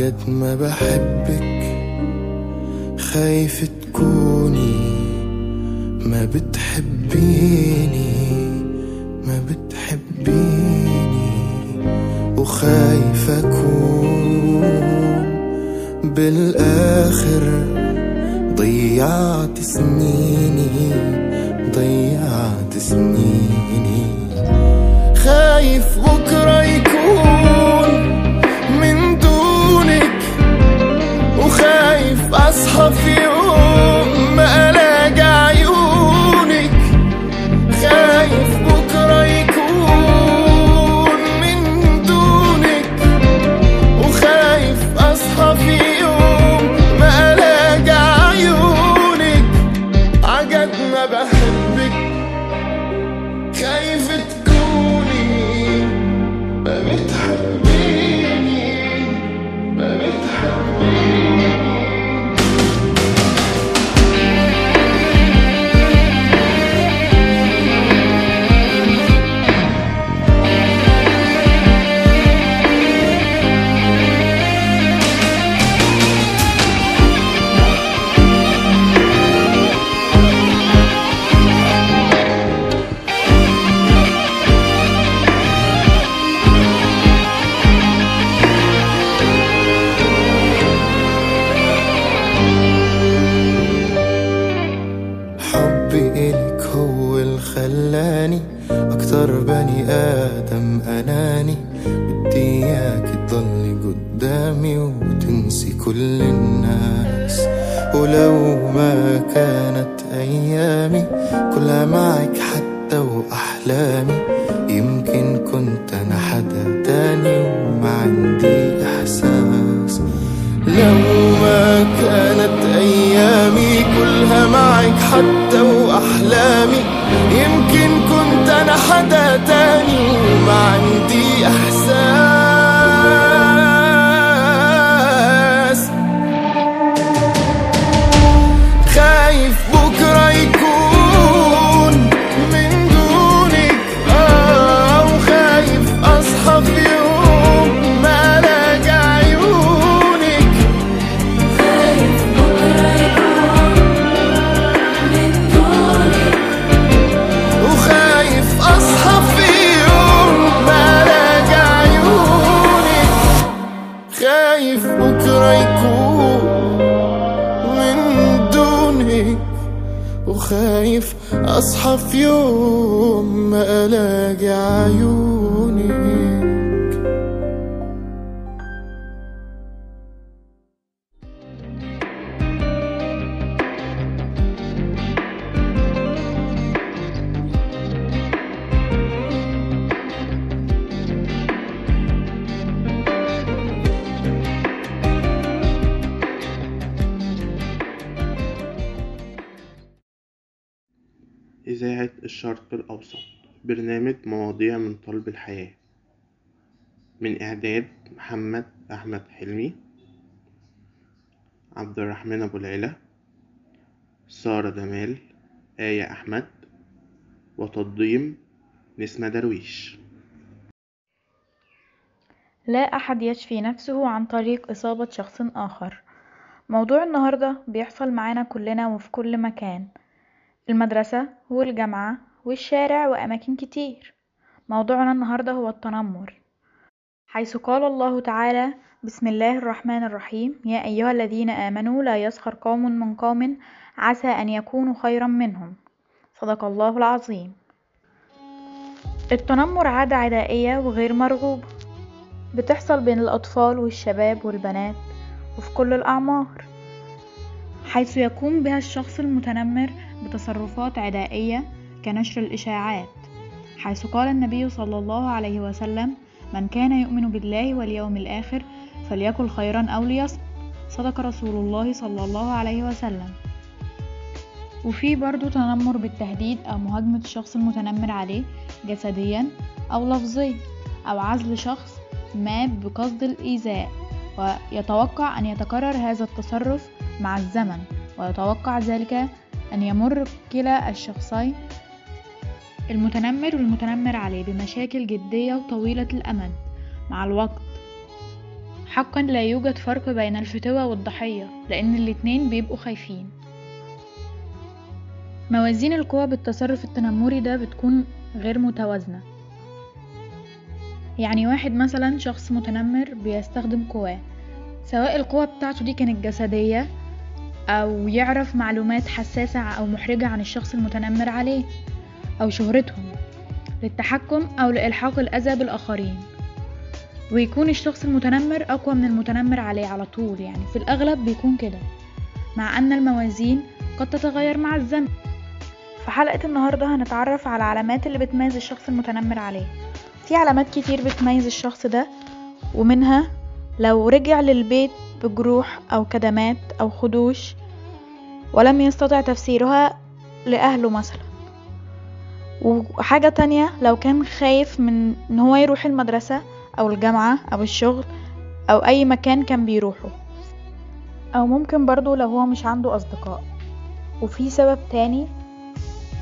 عجد ما بحبك خايف تكوني. ما بتحبيني ما بتحبيني. وخايف أكون بالآخر ضيعت سنيني ضيعت سنيني. خايف بكرة يكون أصحى في أيامي كلها معك حتى وأحلامي. يمكن كنت أنا حدا تاني وما عندي إحساس. لو ما كانت أيامي كلها معك حتى وأحلامي يمكن كنت أنا حدا تاني وما عندي خايف بكره يكون من دونك وخايف أصحى في يوم ما ألاقي عيونك الشرق الأوسط برنامج مواضيع من طلب الحياة. من إعداد محمد أحمد حلمي عبد الرحمن أبو العلا سارة جمال آية أحمد وتقديم نسمة درويش. لا أحد يشفي نفسه عن طريق إصابة شخص آخر. موضوع النهاردة بيحصل معانا كلنا وفي كل مكان. المدرسة والجامعة والشارع وأماكن كتير. موضوعنا النهاردة هو التنمر. حيث قال الله تعالى بسم الله الرحمن الرحيم. يا أيها الذين آمنوا لا يسخر قوم من قوم عسى أن يكونوا خيرا منهم. صدق الله العظيم. التنمر عادة عدائية وغير مرغوبة. بتحصل بين الأطفال والشباب والبنات وفي كل الأعمار. حيث يقوم بها الشخص المتنمر بتصرفات عدائية كنشر الإشاعات حيث قال النبي صلى الله عليه وسلم من كان يؤمن بالله واليوم الآخر فليقل خيرا أو ليصمت. صدق رسول الله صلى الله عليه وسلم. وفي برضو تنمر بالتهديد أو مهاجمة الشخص المتنمر عليه جسديا أو لفظيا أو عزل شخص ما بقصد الإيذاء ويتوقع أن يتكرر هذا التصرف مع الزمن ويتوقع ذلك أن يمر كلا الشخصين المتنمر والمتنمر عليه بمشاكل جدية وطويلة الأمد. مع الوقت حقا لا يوجد فرق بين الفتوة والضحية لأن الاتنين بيبقوا خايفين. موازين القوى بالتصرف التنمري ده بتكون غير متوازنة. يعني واحد مثلا شخص متنمر بيستخدم قواه سواء القوة بتاعته دي كانت جسدية أو يعرف معلومات حساسة أو محرجة عن الشخص المتنمر عليه أو شهرتهم للتحكم أو لإلحاق الأذى بالآخرين. ويكون الشخص المتنمر أقوى من المتنمر عليه على طول يعني في الأغلب بيكون كده مع أن الموازين قد تتغير مع الزمن. في حلقة النهاردة هنتعرف على العلامات اللي بتميز الشخص المتنمر عليه. في علامات كتير بتميز الشخص ده ومنها لو رجع للبيت بجروح أو كدمات أو خدوش ولم يستطع تفسيرها لأهله مثلا وحاجة تانية لو كان خايف من إن هو يروح المدرسة أو الجامعة أو الشغل أو أي مكان كان بيروحه. أو ممكن برضو لو هو مش عنده أصدقاء. وفي سبب تاني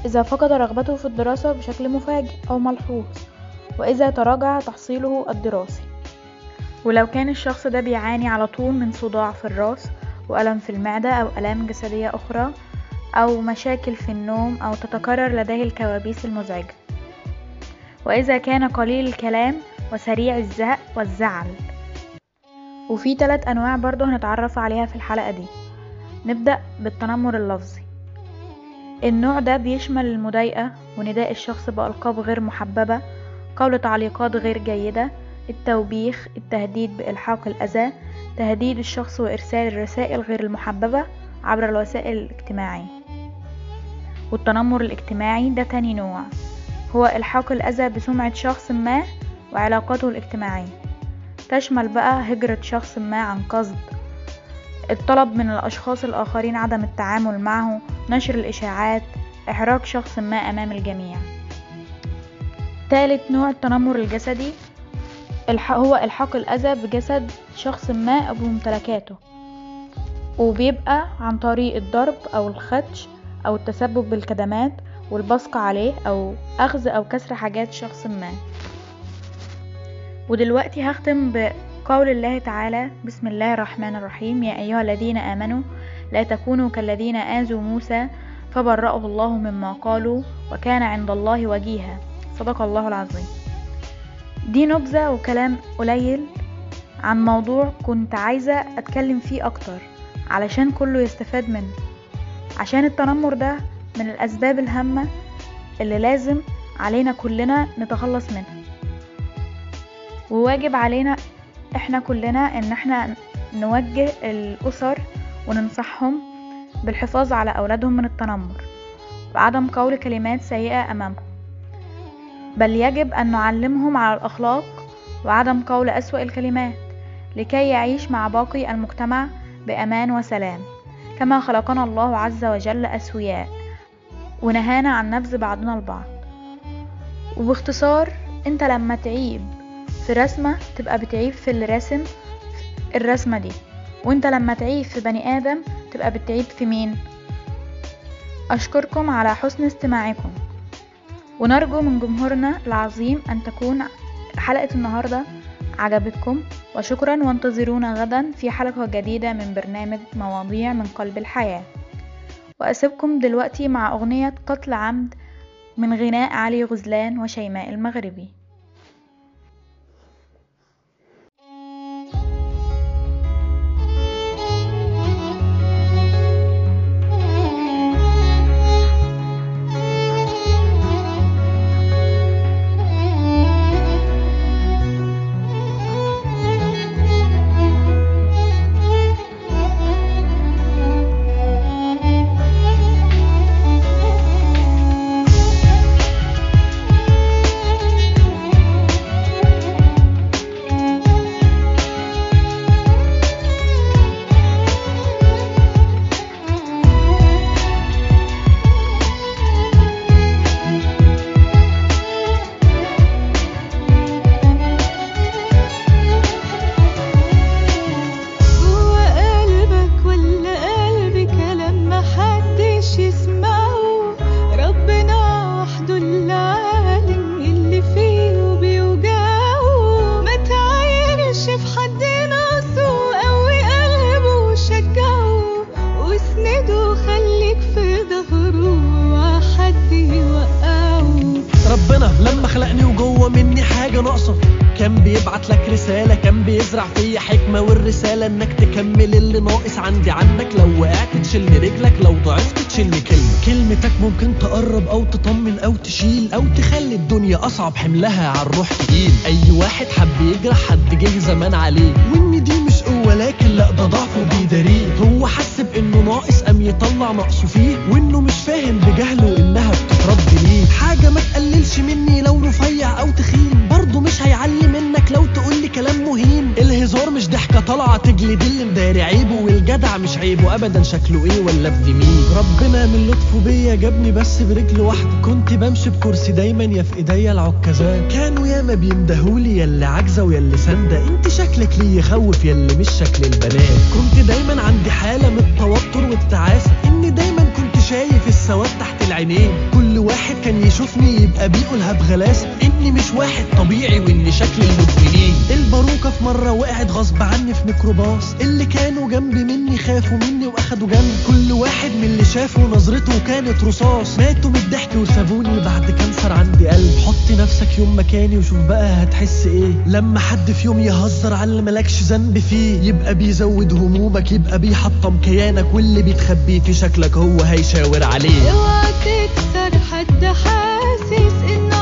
إذا فقد رغبته في الدراسة بشكل مفاجئ أو ملحوظ. وإذا تراجع تحصيله الدراسي. ولو كان الشخص ده بيعاني على طول من صداع في الرأس وألم في المعدة أو ألام جسدية أخرى أو مشاكل في النوم أو تتكرر لديه الكوابيس المزعجة. وإذا كان قليل الكلام وسريع الزهق والزعل. وفي ثلاث أنواع برضه هنتعرف عليها في الحلقة دي. نبدأ بالتنمر اللفظي. النوع ده بيشمل المضايقة ونداء الشخص بألقاب غير محببة قول تعليقات غير جيدة التوبيخ التهديد بإلحاق الأذى تهديد الشخص وإرسال الرسائل غير المحببة عبر الوسائل الاجتماعية والتنمر الاجتماعي ده تاني نوع. هو إلحاق الأذى بسمعة شخص ما وعلاقاته الاجتماعية. تشمل بقى هجرة شخص ما عن قصد. الطلب من الأشخاص الآخرين عدم التعامل معه نشر الإشاعات إحراج شخص ما أمام الجميع. ثالث نوع التنمر الجسدي هو إلحاق الأذى بجسد شخص ما أو بممتلكاته وبيبقى عن طريق الضرب أو الخدش أو التسبب بالكدمات والبصق عليه أو أخذ أو كسر حاجات شخص ما. ودلوقتي هختم بقول الله تعالى بسم الله الرحمن الرحيم. يا أيها الذين آمنوا لا تكونوا كالذين آذوا موسى فبرأه الله مما قالوا وكان عند الله وجيها. صدق الله العظيم. دي نبذة وكلام قليل عن موضوع كنت عايزة أتكلم فيه أكتر علشان كله يستفاد منه. عشان التنمر ده من الأسباب الهامة اللي لازم علينا كلنا نتخلص منها. وواجب علينا إحنا كلنا إن إحنا نوجه الأسر وننصحهم بالحفاظ على أولادهم من التنمر. وعدم قول كلمات سيئة أمامهم. بل يجب أن نعلمهم على الأخلاق وعدم قول أسوأ الكلمات لكي يعيش مع باقي المجتمع بأمان وسلام كما خلقنا الله عز وجل أسوياء ونهانا عن نبذ بعضنا البعض. وباختصار أنت لما تعيب في رسمة تبقى بتعيب في الرسم الرسمة دي. وأنت لما تعيب في بني آدم تبقى بتعيب في مين؟ أشكركم على حسن استماعكم. ونرجو من جمهورنا العظيم أن تكون حلقة النهاردة عجبتكم وشكرا وانتظرونا غدا في حلقة جديدة من برنامج مواضيع من قلب الحياة. وأسيبكم دلوقتي مع أغنية قتل عمد من غناء علي غزلان وشيماء المغربي. تكمل اللي ناقص عندي. عنك لو وقعت تشيلني رجلك لو ضعفت تشيلني كلمة. كلمتك ممكن تقرب أو تطمن أو تشيل أو تخلي الدنيا أصعب. حملها على الروح تقيل. أي واحد حب يجرح حد جه زمان عليه. وإن دي مش قوة لكن لا ده ضعف وبيداريه. هو حس بانه ناقص قام يطلع نقصه فيه. وإنه مش فاهم بجهله إنها بتترد ليه. حاجة ما تقللش مني لو رفيع أو تخين. برضه مش هيعلي منك لو تقولي كلام مهين. الهزار مش ضحكة طالعة تجلد عيبه ابدا شكله إيه ولا ابن مين؟ ربنا من لطفه بيا جابني بس برجل واحدة كنت بمشي بكرسي دايما يا في إيديا العكازات. كانوا ياما بيندهولي يا اللي عاجزة ويا اللي ساندة انت شكلك ليه يخوف يا اللي مش شكل البنات. كنت دايما عندي حالة من التوتر والتعاسة. إني دايما كنت شايف السواد العينين. كل واحد كان يشوفني يبقى بيقولها بغلاسة إني مش واحد طبيعي وإني شكل المدمنين. الباروكة في مرة وقعت غصب عني في ميكروباص. اللي كانوا جنبي مني خافوا مني وأخدوا جنب. كل واحد من اللي شافه نظرته كانت رصاص. ماتوا من الضحك وسابوني بعد cancer عندي قلب. حط نفسك يوم مكاني وشوف بقى هتحس إيه. لما حد في يوم يهزر على اللي مالكش ذنب فيه. يبقى بيزود همومك يبقى بيحطم كيانك. واللي بيتخبي في شكلك هو هيشاور عليه. تكسر حد حاسس إنه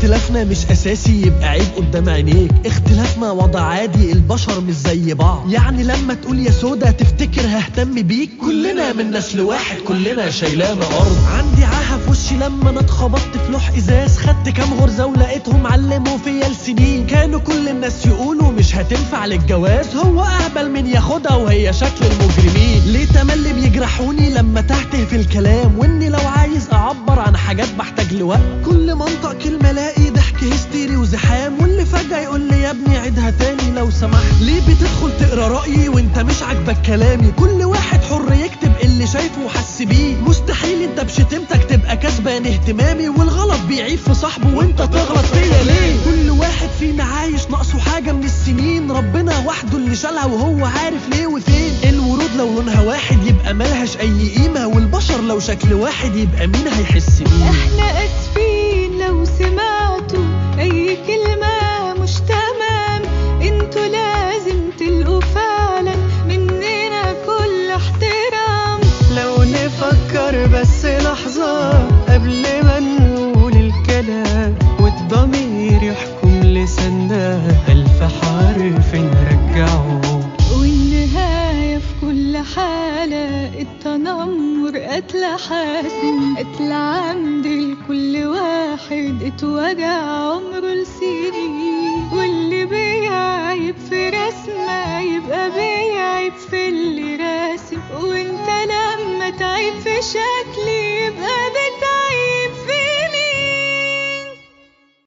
اختلافنا مش أساسي يبقى عيب قدام عينيك. اختلافنا وضع عادي البشر مش زي بعض. يعني لما تقول يا سودا تفتكر ههتم بيك. كلنا من نسل واحد كلنا شايلانا أرض. عندي عاهه في وشي لما أنا اتخبطت في لوح إزاز. خدت كام غرزة ولقيتهم علموا فيا لسنين. كانوا كل الناس يقولوا مش هتنفع للجواز. هو أهبل من ياخدها وهي شكل المجرمين. ليه تملي بيجرحوني لما تهته في الكلام؟ وإني لو عايز أعبر عن حاجات بحتاج لوقت. اهتمامي والغلط بيعيب في صاحبه وانت تغلط فيا ليه؟ كل واحد فينا عايش ناقصه حاجة من السنين ربنا وحده اللي شالها وهو عارف ليه وفين. الورود لو لونها واحد يبقى ملهاش أي قيمة والبشر لو شكل واحد يبقى مين هيحس بيه؟ إحنا اسفين. التنمر قتل حاسم قتل عمد لكل واحد اتوجع عمره لسنين